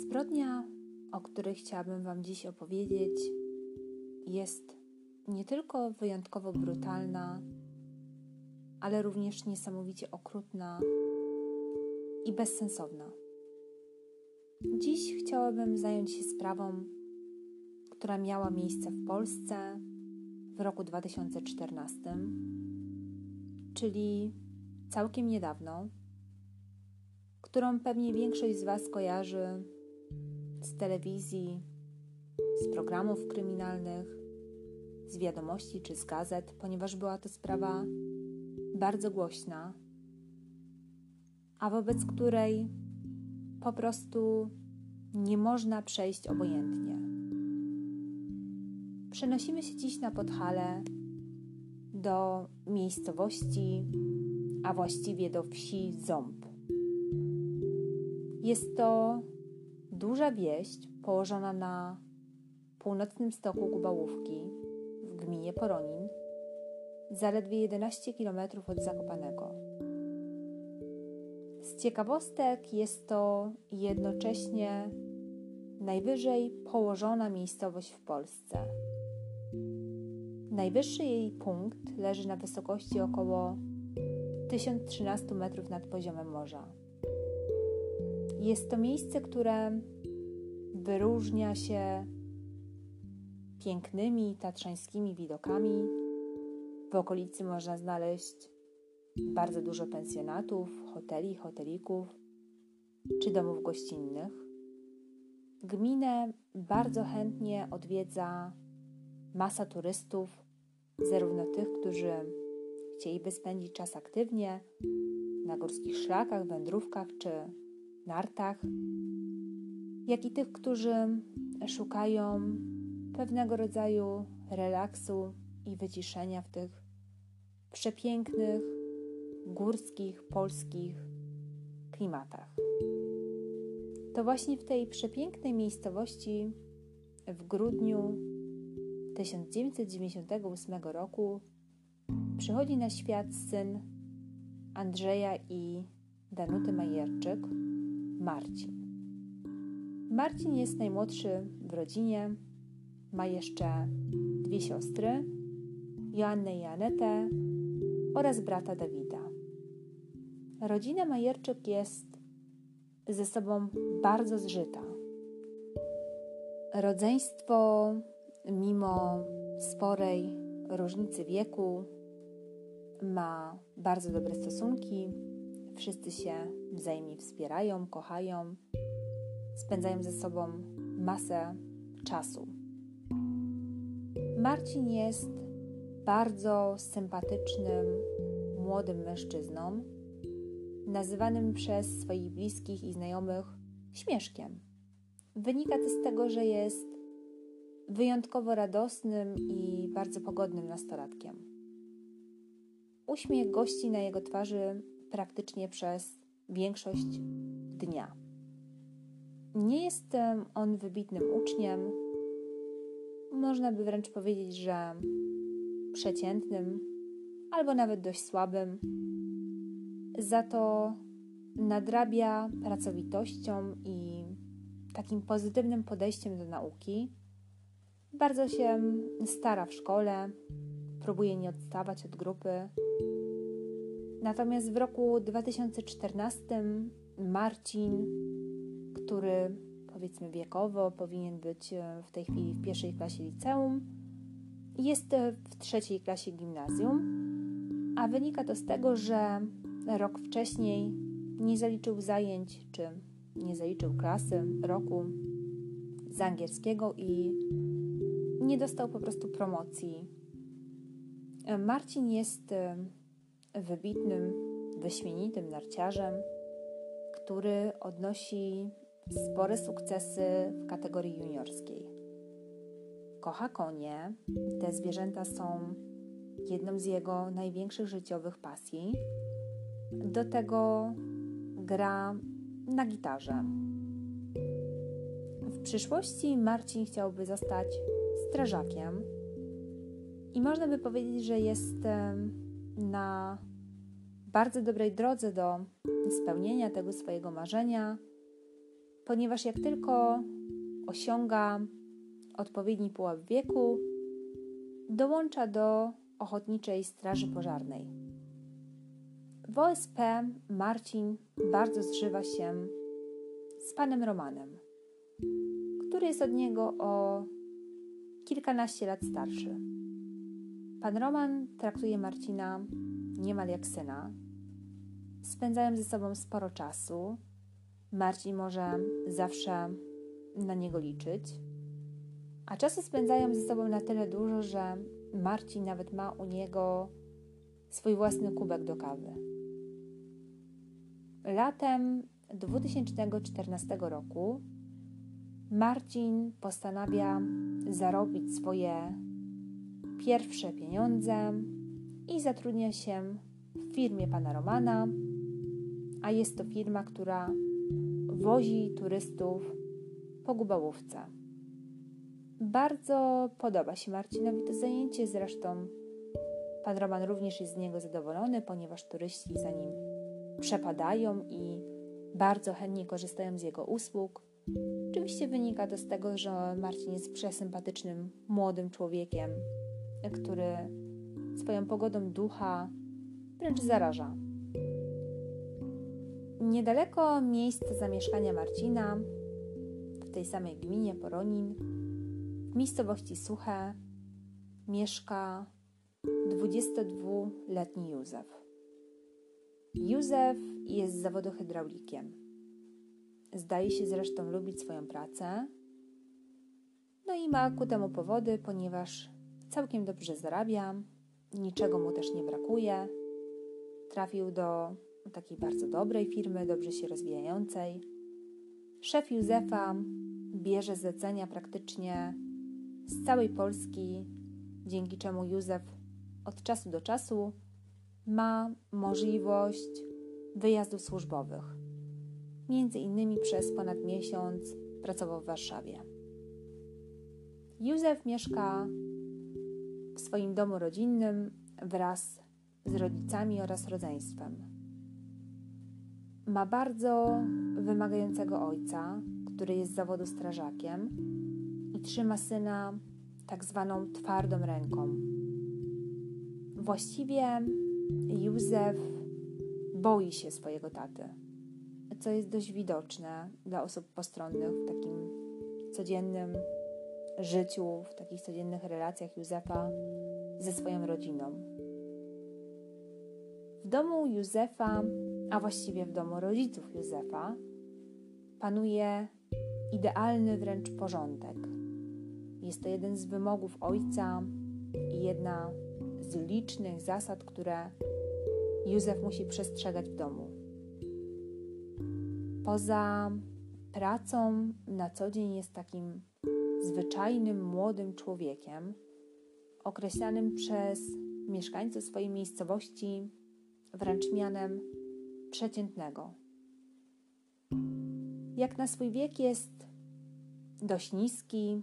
Zbrodnia, o której chciałabym Wam dziś opowiedzieć, jest nie tylko wyjątkowo brutalna, ale również niesamowicie okrutna i bezsensowna. Dziś chciałabym zająć się sprawą, która miała miejsce w Polsce w roku 2014, czyli całkiem niedawno, którą pewnie większość z Was kojarzy telewizji, z programów kryminalnych, z wiadomości czy z gazet, ponieważ była to sprawa bardzo głośna, a wobec której po prostu nie można przejść obojętnie. Przenosimy się dziś na Podhale do miejscowości, a właściwie do wsi Ząb. Jest to duża wieś położona na północnym stoku Gubałówki w gminie Poronin, zaledwie 11 km od Zakopanego. Z ciekawostek jest to jednocześnie najwyżej położona miejscowość w Polsce. Najwyższy jej punkt leży na wysokości około 1013 metrów nad poziomem morza. Jest to miejsce, które wyróżnia się pięknymi tatrzańskimi widokami. W okolicy można znaleźć bardzo dużo pensjonatów, hoteli, hotelików czy domów gościnnych. Gminę bardzo chętnie odwiedza masa turystów, zarówno tych, którzy chcieliby spędzić czas aktywnie na górskich szlakach, wędrówkach czy nartach, jak i tych, którzy szukają pewnego rodzaju relaksu i wyciszenia w tych przepięknych, górskich, polskich klimatach. To właśnie w tej przepięknej miejscowości w grudniu 1998 roku przychodzi na świat syn Andrzeja i Danuty Majerczyk, Marcin. Marcin jest najmłodszy w rodzinie, ma jeszcze dwie siostry, Joannę i Anetę oraz brata Dawida. Rodzina Majerczyk jest ze sobą bardzo zżyta. Rodzeństwo, mimo sporej różnicy wieku, ma bardzo dobre stosunki. Wszyscy się wzajemnie wspierają, kochają, spędzają ze sobą masę czasu. Marcin jest bardzo sympatycznym, młodym mężczyzną, nazywanym przez swoich bliskich i znajomych śmieszkiem. Wynika to z tego, że jest wyjątkowo radosnym i bardzo pogodnym nastolatkiem. Uśmiech gości na jego twarzy praktycznie przez większość dnia. Nie jest on wybitnym uczniem, można by wręcz powiedzieć, że przeciętnym albo nawet dość słabym. Za to nadrabia pracowitością i takim pozytywnym podejściem do nauki. Bardzo się stara w szkole, próbuje nie odstawać od grupy. Natomiast w roku 2014 Marcin, który powiedzmy wiekowo powinien być e, w tej chwili w pierwszej klasie liceum, jest e, w trzeciej klasie gimnazjum, a wynika to z tego, że rok wcześniej nie zaliczył zajęć, czy nie zaliczył klasy roku z angielskiego i nie dostał po prostu promocji. E, Marcin jest wybitnym, wyśmienitym narciarzem, który odnosi spore sukcesy w kategorii juniorskiej. Kocha konie, te zwierzęta są jedną z jego największych życiowych pasji. Do tego gra na gitarze. W przyszłości Marcin chciałby zostać strażakiem i można by powiedzieć, że jest na bardzo dobrej drodze do spełnienia tego swojego marzenia ponieważ jak tylko osiąga odpowiedni pułap wieku, dołącza do Ochotniczej Straży Pożarnej. W OSP Marcin bardzo zżywa się z panem Romanem, który jest od niego o kilkanaście lat starszy. Pan Roman traktuje Marcina niemal jak syna. Spędzają ze sobą sporo czasu. Marcin może zawsze na niego liczyć. A czasu spędzają ze sobą na tyle dużo, że Marcin nawet ma u niego swój własny kubek do kawy. Latem 2014 roku Marcin postanawia zarobić swoje pierwsze pieniądze i zatrudnia się w firmie pana Romana, a jest to firma, która wozi turystów po Gubałówce. Bardzo podoba się Marcinowi to zajęcie, zresztą pan Roman również jest z niego zadowolony, ponieważ turyści za nim przepadają i bardzo chętnie korzystają z jego usług. Oczywiście wynika to z tego, że Marcin jest przesympatycznym młodym człowiekiem, który swoją pogodą ducha wręcz zaraża. Niedaleko miejsca zamieszkania Marcina, w tej samej gminie Poronin, w miejscowości Suche, mieszka 22-letni Józef. Józef jest z zawodu hydraulikiem. Zdaje się zresztą lubić swoją pracę. No i ma ku temu powody, ponieważ całkiem dobrze zarabia, niczego mu też nie brakuje. Trafił do takiej bardzo dobrej firmy, dobrze się rozwijającej. Szef Józefa bierze zlecenia praktycznie z całej Polski, dzięki czemu Józef od czasu do czasu ma możliwość wyjazdów służbowych. Między innymi przez ponad miesiąc pracował w Warszawie. Józef mieszka swoim domu rodzinnym wraz z rodzicami oraz rodzeństwem. Ma bardzo wymagającego ojca, który jest z zawodu strażakiem i trzyma syna tak zwaną twardą ręką. Właściwie Józef boi się swojego taty, co jest dość widoczne dla osób postronnych w takim codziennym życiu, w takich codziennych relacjach Józefa ze swoją rodziną. W domu Józefa, a właściwie w domu rodziców Józefa, panuje idealny wręcz porządek. Jest to jeden z wymogów ojca i jedna z licznych zasad, które Józef musi przestrzegać w domu. Poza pracą na co dzień jest takim zwyczajnym młodym człowiekiem, określanym przez mieszkańców swojej miejscowości wręcz mianem przeciętnego. Jak na swój wiek jest dość niski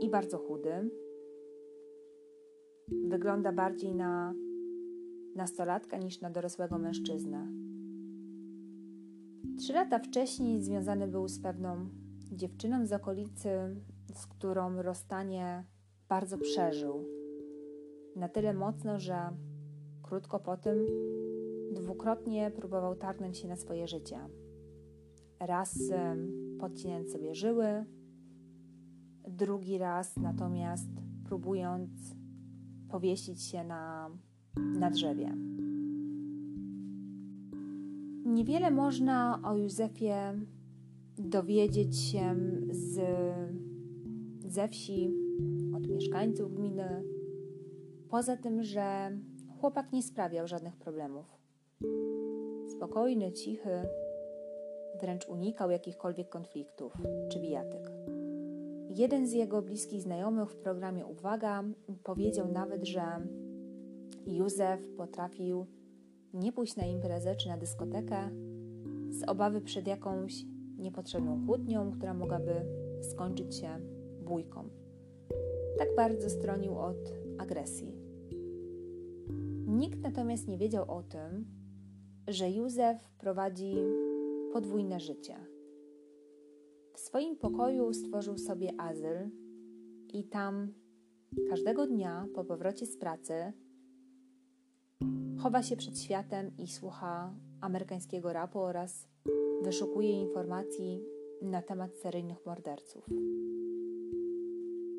i bardzo chudy. Wygląda bardziej na nastolatka niż na dorosłego mężczyznę. Trzy lata wcześniej związany był z pewną dziewczyną z okolicy, z którą rozstanie bardzo przeżył. Na tyle mocno, że krótko po tym dwukrotnie próbował targnąć się na swoje życie. Raz podcinając sobie żyły, drugi raz natomiast próbując powiesić się na, na drzewie. Niewiele można o Józefie dowiedzieć się z, ze wsi, mieszkańców gminy, poza tym, że chłopak nie sprawiał żadnych problemów. Spokojny, cichy, wręcz unikał jakichkolwiek konfliktów czy bijatyk. Jeden z jego bliskich znajomych w programie Uwaga powiedział nawet, że Józef potrafił nie pójść na imprezę czy na dyskotekę z obawy przed jakąś niepotrzebną kłótnią, która mogłaby skończyć się bójką. Tak bardzo stronił od agresji. Nikt natomiast nie wiedział o tym, że Józef prowadzi podwójne życie. W swoim pokoju stworzył sobie azyl i tam każdego dnia po powrocie z pracy chowa się przed światem i słucha amerykańskiego rapu oraz wyszukuje informacji na temat seryjnych morderców.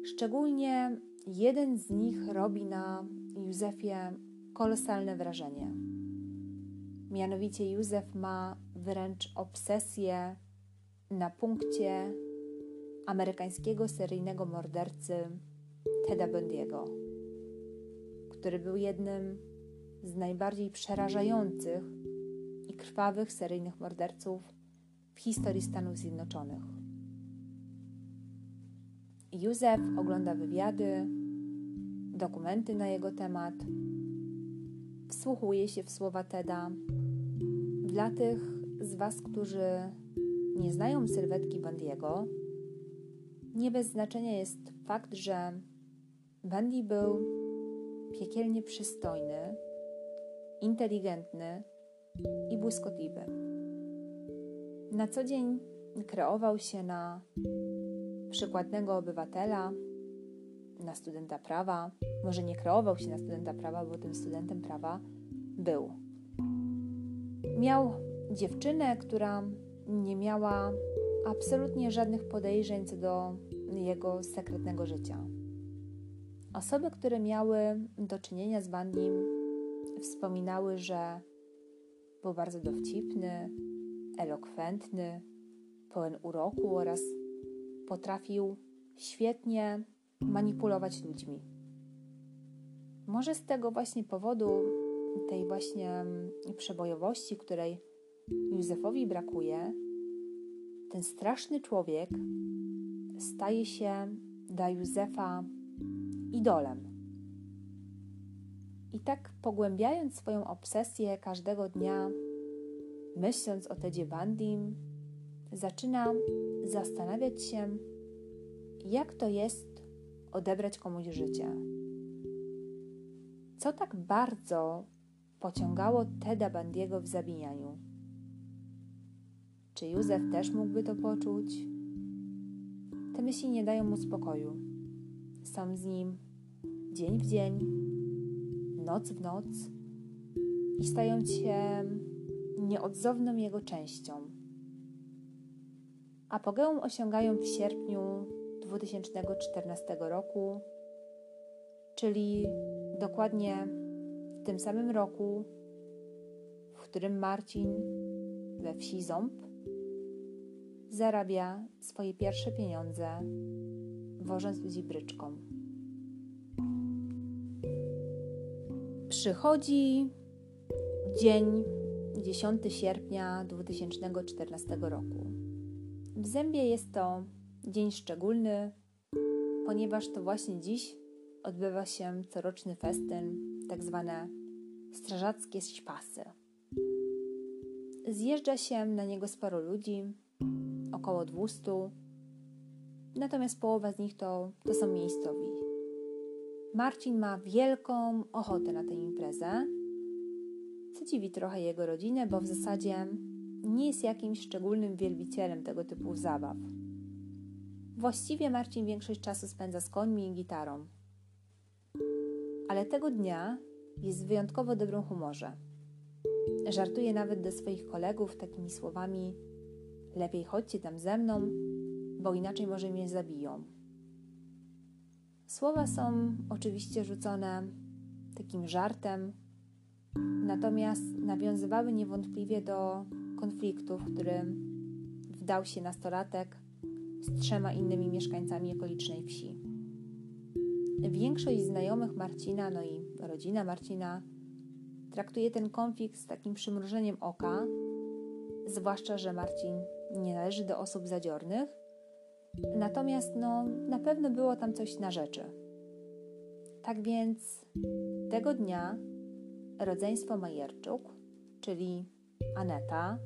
Szczególnie jeden z nich robi na Józefie kolosalne wrażenie. Mianowicie Józef ma wręcz obsesję na punkcie amerykańskiego seryjnego mordercy Teda Bundy'ego, który był jednym z najbardziej przerażających i krwawych seryjnych morderców w historii Stanów Zjednoczonych. Józef ogląda wywiady, dokumenty na jego temat, wsłuchuje się w słowa Teda. Dla tych z Was, którzy nie znają sylwetki Bandiego, nie bez znaczenia jest fakt, że Bandy był piekielnie przystojny, inteligentny i błyskotliwy. Na co dzień kreował się na przykładnego obywatela, na studenta prawa. Może nie kreował się na studenta prawa, bo tym studentem prawa był. Miał dziewczynę, która nie miała absolutnie żadnych podejrzeń co do jego sekretnego życia. Osoby, które miały do czynienia z Bandim, wspominały, że był bardzo dowcipny, elokwentny, pełen uroku oraz potrafił świetnie manipulować ludźmi. Może z tego właśnie powodu, tej właśnie przebojowości, której Józefowi brakuje, ten straszny człowiek staje się dla Józefa idolem. I tak pogłębiając swoją obsesję każdego dnia, myśląc o Tedzie Bandim, zaczyna zastanawiać się, jak to jest odebrać komuś życie. Co tak bardzo pociągało Teda Bandiego w zabijaniu? Czy Józef też mógłby to poczuć? Te myśli nie dają mu spokoju. Są z nim dzień w dzień, noc w noc i stają się nieodzowną jego częścią. Apogeum osiągają w sierpniu 2014 roku, czyli dokładnie w tym samym roku, w którym Marcin we wsi Ząb zarabia swoje pierwsze pieniądze, wożąc ludzi bryczką. Przychodzi dzień 10 sierpnia 2014 roku. W Zębie jest to dzień szczególny, ponieważ to właśnie dziś odbywa się coroczny festyn, tak zwane strażackie śpasy. Zjeżdża się na niego sporo ludzi, około 200, natomiast połowa z nich to, to są miejscowi. Marcin ma wielką ochotę na tę imprezę, co dziwi trochę jego rodzinę, bo w zasadzie nie jest jakimś szczególnym wielbicielem tego typu zabaw. Właściwie Marcin większość czasu spędza z końmi i gitarą. Ale tego dnia jest w wyjątkowo dobrym humorze. Żartuje nawet do swoich kolegów takimi słowami: Lepiej chodźcie tam ze mną, bo inaczej może mnie zabiją. Słowa są oczywiście rzucone takim żartem, natomiast nawiązywały niewątpliwie do konfliktu, w którym wdał się nastolatek z trzema innymi mieszkańcami okolicznej wsi. Większość znajomych Marcina, no i rodzina Marcina, traktuje ten konflikt z takim przymrużeniem oka, zwłaszcza, że Marcin nie należy do osób zadziornych, natomiast no, na pewno było tam coś na rzeczy. Tak więc tego dnia rodzeństwo Majerczuk, czyli Aneta,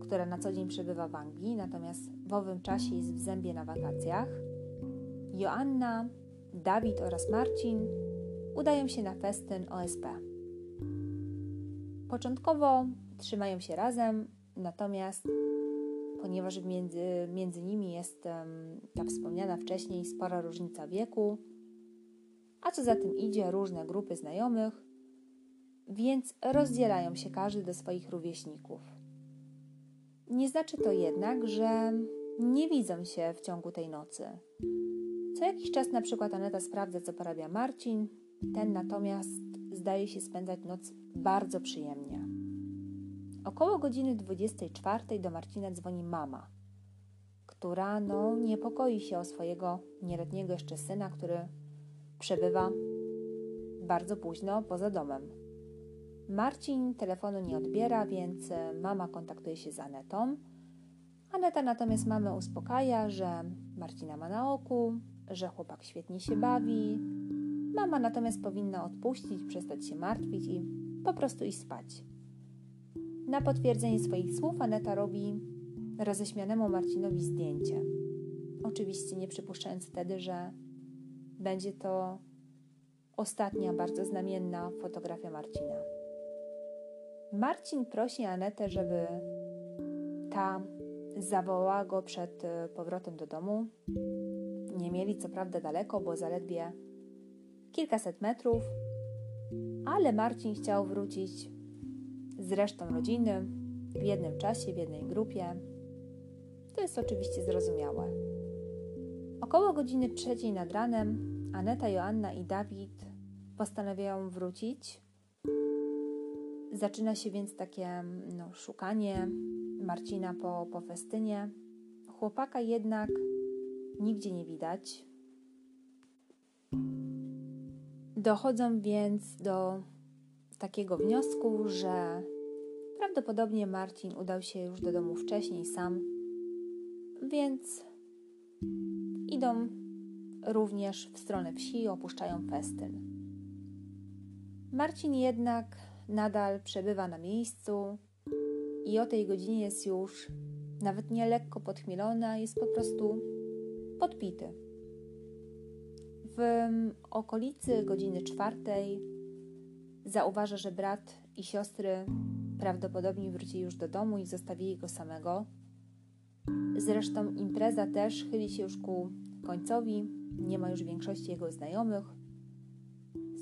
która na co dzień przebywa w Anglii, natomiast w owym czasie jest w zębie na wakacjach, Joanna, Dawid oraz Marcin udają się na festyn OSP. Początkowo trzymają się razem, natomiast ponieważ między, między nimi jest ta wspomniana wcześniej spora różnica wieku, a co za tym idzie, różne grupy znajomych, więc rozdzielają się każdy do swoich rówieśników. Nie znaczy to jednak, że nie widzą się w ciągu tej nocy. Co jakiś czas na przykład Aneta sprawdza, co porabia Marcin, ten natomiast zdaje się spędzać noc bardzo przyjemnie. Około godziny 24 do Marcina dzwoni mama, która no, niepokoi się o swojego nieletniego jeszcze syna, który przebywa bardzo późno poza domem. Marcin telefonu nie odbiera, więc mama kontaktuje się z Anetą. Aneta natomiast mamę uspokaja, że Marcina ma na oku, że chłopak świetnie się bawi. Mama natomiast powinna odpuścić, przestać się martwić i po prostu iść spać. Na potwierdzenie swoich słów Aneta robi roześmianemu Marcinowi zdjęcie. Oczywiście nie przypuszczając wtedy, że będzie to ostatnia bardzo znamienna fotografia Marcina. Marcin prosi Anetę, żeby ta zawołała go przed e, powrotem do domu. Nie mieli co prawda daleko, bo zaledwie kilkaset metrów, ale Marcin chciał wrócić z resztą rodziny w jednym czasie, w jednej grupie. To jest oczywiście zrozumiałe. Około godziny trzeciej nad ranem Aneta, Joanna i Dawid postanawiają wrócić. Zaczyna się więc takie no, szukanie Marcina po, po festynie. Chłopaka jednak nigdzie nie widać. Dochodzą więc do takiego wniosku, że prawdopodobnie Marcin udał się już do domu wcześniej sam, więc idą również w stronę wsi opuszczają festyn. Marcin jednak nadal przebywa na miejscu i o tej godzinie jest już nawet nie lekko podchmielona, jest po prostu podpity. W okolicy godziny czwartej zauważa, że brat i siostry prawdopodobnie wrócili już do domu i zostawili go samego. Zresztą impreza też chyli się już ku końcowi, nie ma już większości jego znajomych.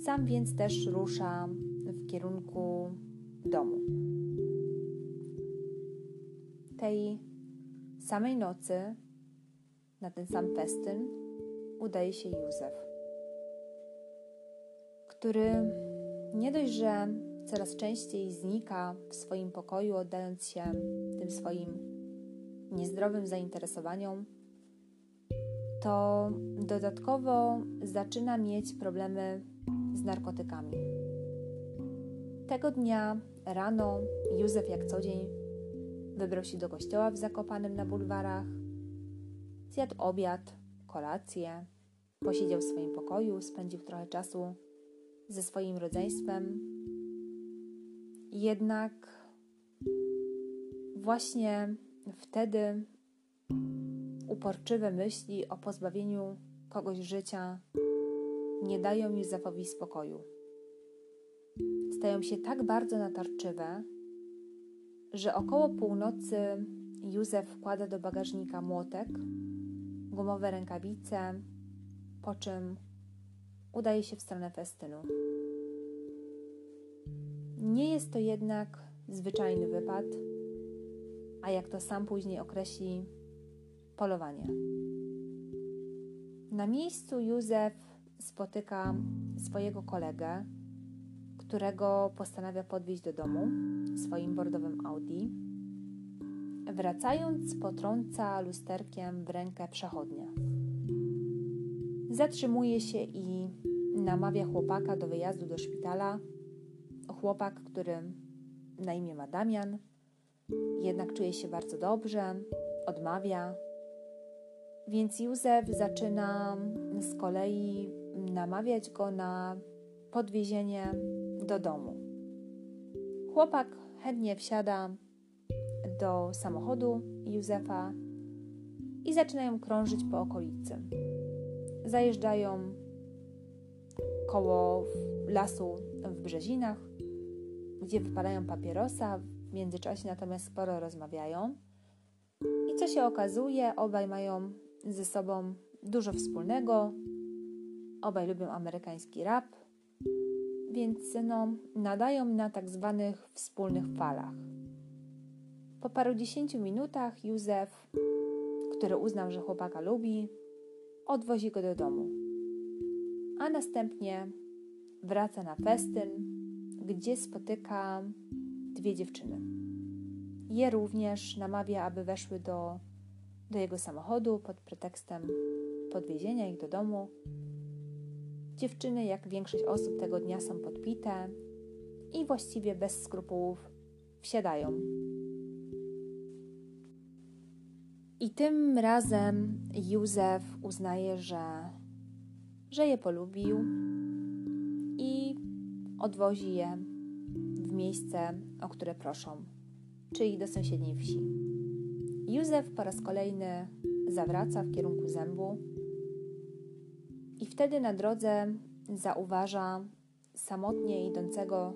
Sam więc też rusza w kierunku domu. Tej samej nocy na ten sam festyn udaje się Józef, który nie dość, że coraz częściej znika w swoim pokoju, oddając się tym swoim niezdrowym zainteresowaniom, to dodatkowo zaczyna mieć problemy z narkotykami. Tego dnia rano Józef jak co dzień wybrał się do kościoła w Zakopanem na bulwarach, zjadł obiad, kolację, posiedział w swoim pokoju, spędził trochę czasu ze swoim rodzeństwem. Jednak właśnie wtedy uporczywe myśli o pozbawieniu kogoś życia nie dają Józefowi spokoju. Stają się tak bardzo natarczywe, że około północy Józef wkłada do bagażnika młotek, gumowe rękawice, po czym udaje się w stronę festynu. Nie jest to jednak zwyczajny wypad, a jak to sam później określi, polowanie. Na miejscu Józef spotyka swojego kolegę, którego postanawia podwieźć do domu swoim bordowym Audi. Wracając, potrąca lusterkiem w rękę przechodnia. Zatrzymuje się i namawia chłopaka do wyjazdu do szpitala. Chłopak, który na imię ma Damian, jednak czuje się bardzo dobrze, odmawia. Więc Józef zaczyna z kolei namawiać go na podwiezienie do domu. Chłopak chętnie wsiada do samochodu Józefa i zaczynają krążyć po okolicy. Zajeżdżają koło lasu w Brzezinach, gdzie wypalają papierosa, w międzyczasie natomiast sporo rozmawiają. I co się okazuje, obaj mają ze sobą dużo wspólnego. Obaj lubią amerykański rap, więc no, nadają na tak zwanych wspólnych falach. Po paru dziesięciu minutach Józef, który uznał, że chłopaka lubi, odwozi go do domu. A następnie wraca na festyn, gdzie spotyka dwie dziewczyny. Je również namawia, aby weszły do, do jego samochodu pod pretekstem podwiezienia ich do domu. Dziewczyny, jak większość osób tego dnia, są podpite i właściwie bez skrupułów wsiadają. I tym razem Józef uznaje, że, że je polubił i odwozi je w miejsce, o które proszą, czyli do sąsiedniej wsi. Józef po raz kolejny zawraca w kierunku zębu i wtedy na drodze zauważa samotnie idącego,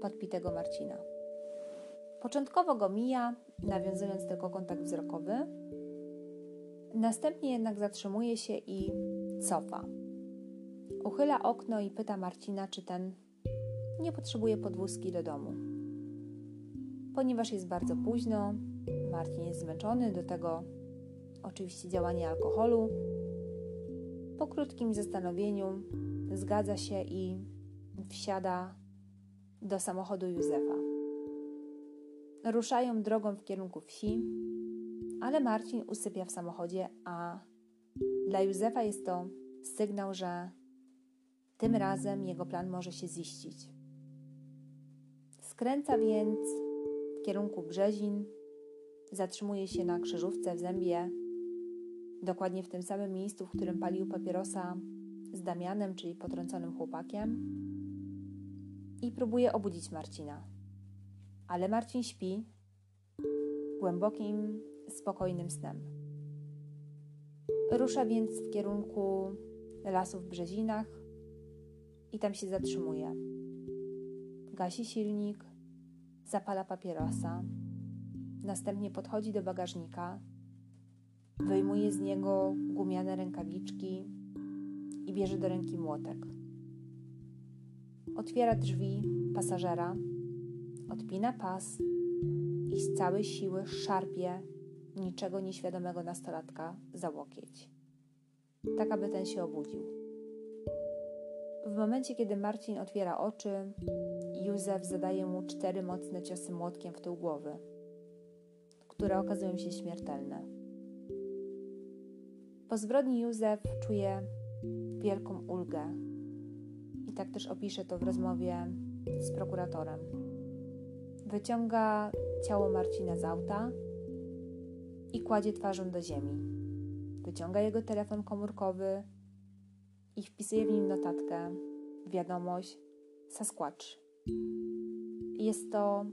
podpitego Marcina. Początkowo go mija, nawiązując tylko kontakt wzrokowy, następnie jednak zatrzymuje się i cofa. Uchyla okno i pyta Marcina, czy ten nie potrzebuje podwózki do domu. Ponieważ jest bardzo późno, Marcin jest zmęczony, do tego oczywiście działanie alkoholu. Po krótkim zastanowieniu zgadza się i wsiada do samochodu Józefa. Ruszają drogą w kierunku wsi, ale Marcin usypia w samochodzie, a dla Józefa jest to sygnał, że tym razem jego plan może się ziścić. Skręca więc w kierunku Brzezin, zatrzymuje się na krzyżówce w Zębie, dokładnie w tym samym miejscu, w którym palił papierosa z Damianem, czyli potrąconym chłopakiem, i próbuje obudzić Marcina. Ale Marcin śpi głębokim, spokojnym snem. Rusza więc w kierunku lasów w Brzezinach i tam się zatrzymuje. Gasi silnik, zapala papierosa, następnie podchodzi do bagażnika, wyjmuje z niego gumiane rękawiczki i bierze do ręki młotek. Otwiera drzwi pasażera, odpina pas i z całej siły szarpie niczego nieświadomego nastolatka za łokieć, tak aby ten się obudził. W momencie, kiedy Marcin otwiera oczy, Józef zadaje mu cztery mocne ciosy młotkiem w tył głowy, które okazują się śmiertelne. Po zbrodni Józef czuje wielką ulgę i tak też opisze to w rozmowie z prokuratorem. Wyciąga ciało Marcina z auta i kładzie twarzą do ziemi. Wyciąga jego telefon komórkowy i wpisuje w nim notatkę, wiadomość Sasquatch. Jest to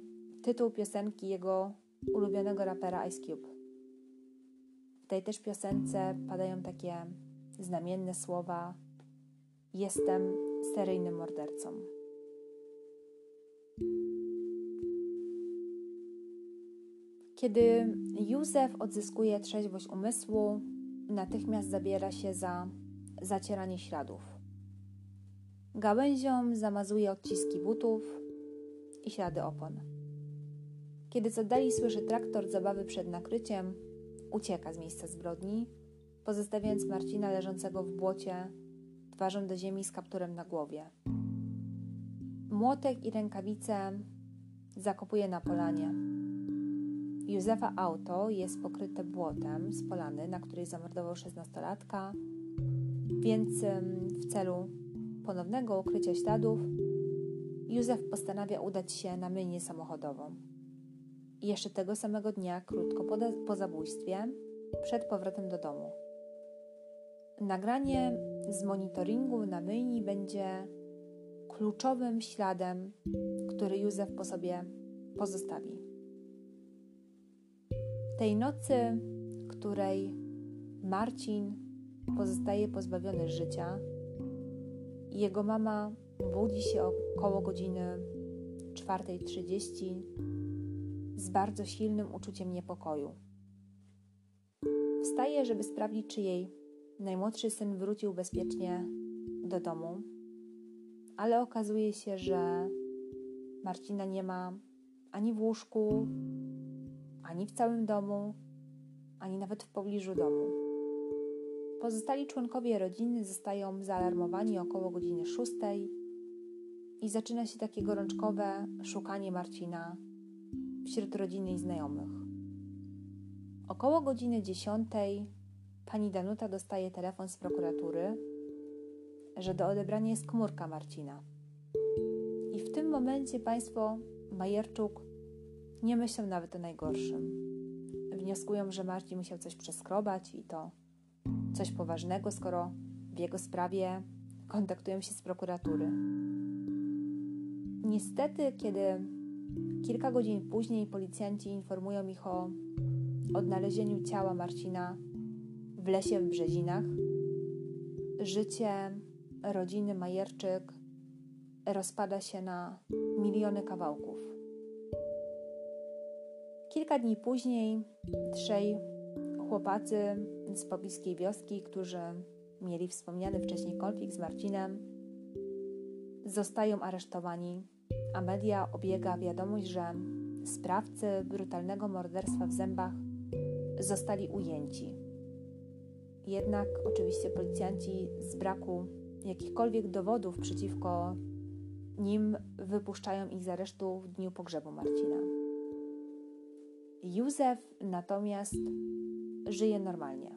tytuł piosenki jego ulubionego rapera Ice Cube. W tej też piosence padają takie znamienne słowa: Jestem seryjnym mordercą. Kiedy Józef odzyskuje trzeźwość umysłu, natychmiast zabiera się za zacieranie śladów. Gałęzią zamazuje odciski butów i ślady opon. Kiedy z oddali słyszy traktor zabawy przed nakryciem, ucieka z miejsca zbrodni, pozostawiając Marcina leżącego w błocie, twarzą do ziemi z kapturem na głowie. Młotek i rękawice zakopuje na polanie. Józefa auto jest pokryte błotem z polany, na której zamordował szesnastolatka, więc w celu ponownego ukrycia śladów Józef postanawia udać się na myjnię samochodową. Jeszcze tego samego dnia, krótko po, po zabójstwie, przed powrotem do domu. Nagranie z monitoringu na myjni będzie kluczowym śladem, który Józef po sobie pozostawi. Tej nocy, której Marcin pozostaje pozbawiony życia, jego mama budzi się około godziny 4.30 z bardzo silnym uczuciem niepokoju. Wstaje, żeby sprawdzić, czy jej najmłodszy syn wrócił bezpiecznie do domu, ale okazuje się, że Marcina nie ma ani w łóżku, ani w całym domu, ani nawet w pobliżu domu. Pozostali członkowie rodziny zostają zaalarmowani około godziny szóstej i zaczyna się takie gorączkowe szukanie Marcina wśród rodziny i znajomych. Około godziny dziesiątej pani Danuta dostaje telefon z prokuratury, że do odebrania jest komórka Marcina. I w tym momencie państwo Majerczuk nie myślą nawet o najgorszym. Wnioskują, że Marcin musiał coś przeskrobać i to coś poważnego, skoro w jego sprawie kontaktują się z prokuratury. Niestety, kiedy kilka godzin później policjanci informują ich o odnalezieniu ciała Marcina w lesie w Brzezinach, życie rodziny Majerczyk rozpada się na miliony kawałków. Kilka dni później trzej chłopacy z pobliskiej wioski, którzy mieli wspomniany wcześniej konflikt z Marcinem, zostają aresztowani, a media obiega wiadomość, że sprawcy brutalnego morderstwa w zębach zostali ujęci. Jednak oczywiście policjanci z braku jakichkolwiek dowodów przeciwko nim wypuszczają ich z aresztu w dniu pogrzebu Marcina. Józef natomiast żyje normalnie.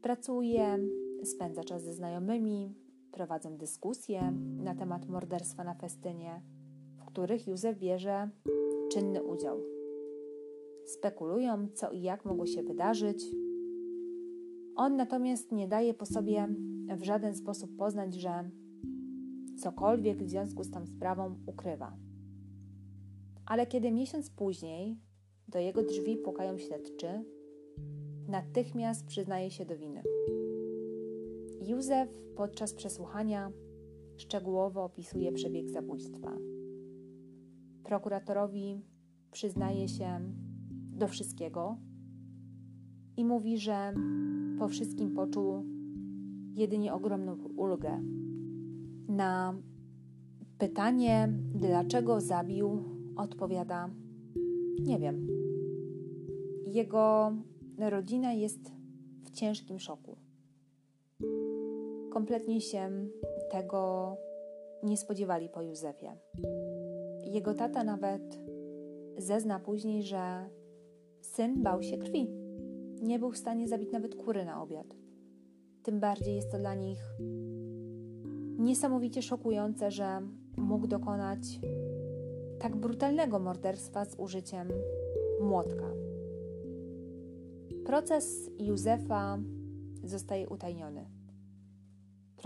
Pracuje, spędza czas ze znajomymi, prowadzą dyskusje na temat morderstwa na festynie, w których Józef bierze czynny udział. Spekulują, co i jak mogło się wydarzyć. On natomiast nie daje po sobie w żaden sposób poznać, że cokolwiek w związku z tą sprawą ukrywa. Ale kiedy miesiąc później do jego drzwi pukają śledczy, natychmiast przyznaje się do winy. Józef podczas przesłuchania szczegółowo opisuje przebieg zabójstwa. Prokuratorowi przyznaje się do wszystkiego i mówi, że po wszystkim poczuł jedynie ogromną ulgę. Na pytanie, dlaczego zabił, odpowiada: Nie wiem. Jego rodzina jest w ciężkim szoku. Kompletnie się tego nie spodziewali po Józefie. Jego tata nawet zezna później, że syn bał się krwi. Nie był w stanie zabić nawet kury na obiad. Tym bardziej jest to dla nich niesamowicie szokujące, że mógł dokonać tak brutalnego morderstwa z użyciem młotka. Proces Józefa zostaje utajniony.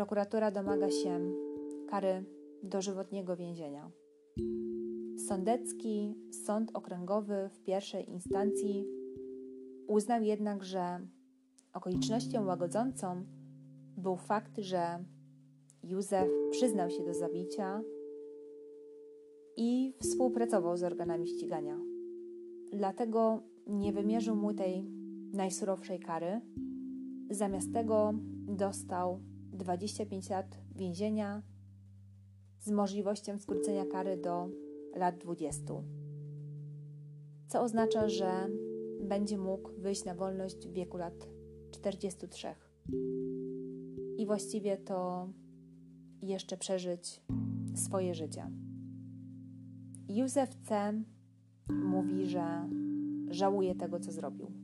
Prokuratura domaga się kary dożywotniego więzienia. Sądecki Sąd Okręgowy w pierwszej instancji uznał jednak, że okolicznością łagodzącą był fakt, że Józef przyznał się do zabicia i współpracował z organami ścigania. Dlatego nie wymierzył mu tej najsurowszej kary. Zamiast tego dostał 25 lat więzienia z możliwością skrócenia kary do lat 20. Co oznacza, że będzie mógł wyjść na wolność w wieku lat 43. I właściwie to jeszcze przeżyć swoje życie. Józef C. mówi, że żałuje tego, co zrobił.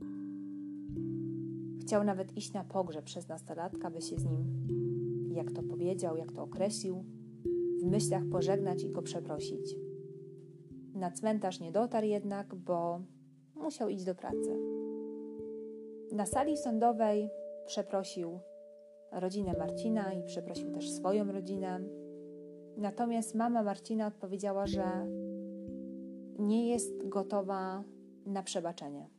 Chciał nawet iść na pogrzeb przez nastolatka, by się z nim, jak to powiedział, jak to określił, w myślach pożegnać i go przeprosić. Na cmentarz nie dotarł jednak, bo musiał iść do pracy. Na sali sądowej przeprosił rodzinę Marcina i przeprosił też swoją rodzinę. Natomiast mama Marcina odpowiedziała, że nie jest gotowa na przebaczenie.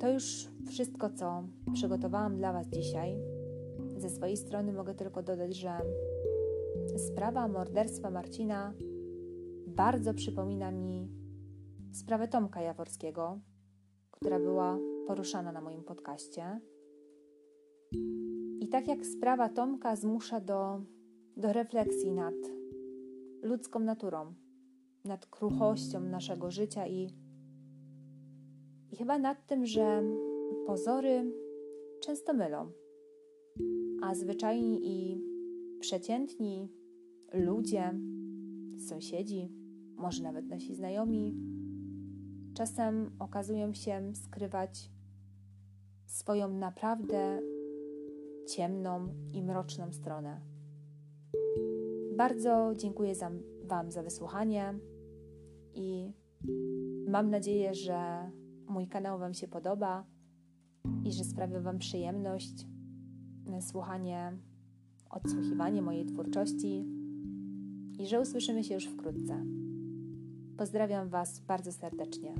To już wszystko, co przygotowałam dla Was dzisiaj. Ze swojej strony mogę tylko dodać, że sprawa morderstwa która była poruszana na moim podcaście. I tak jak sprawa Tomka zmusza do, do refleksji nad ludzką naturą, nad kruchością naszego życia i, i chyba nad tym, że pozory często mylą, a zwyczajni i przeciętni ludzie, sąsiedzi, może nawet nasi znajomi, czasem okazują się skrywać swoją naprawdę ciemną i mroczną stronę. Bardzo dziękuję za, Wam za wysłuchanie i mam nadzieję, że mój kanał Wam się podoba i że sprawia Wam przyjemność słuchanie, odsłuchiwanie mojej twórczości i że usłyszymy się już wkrótce. Pozdrawiam Was bardzo serdecznie.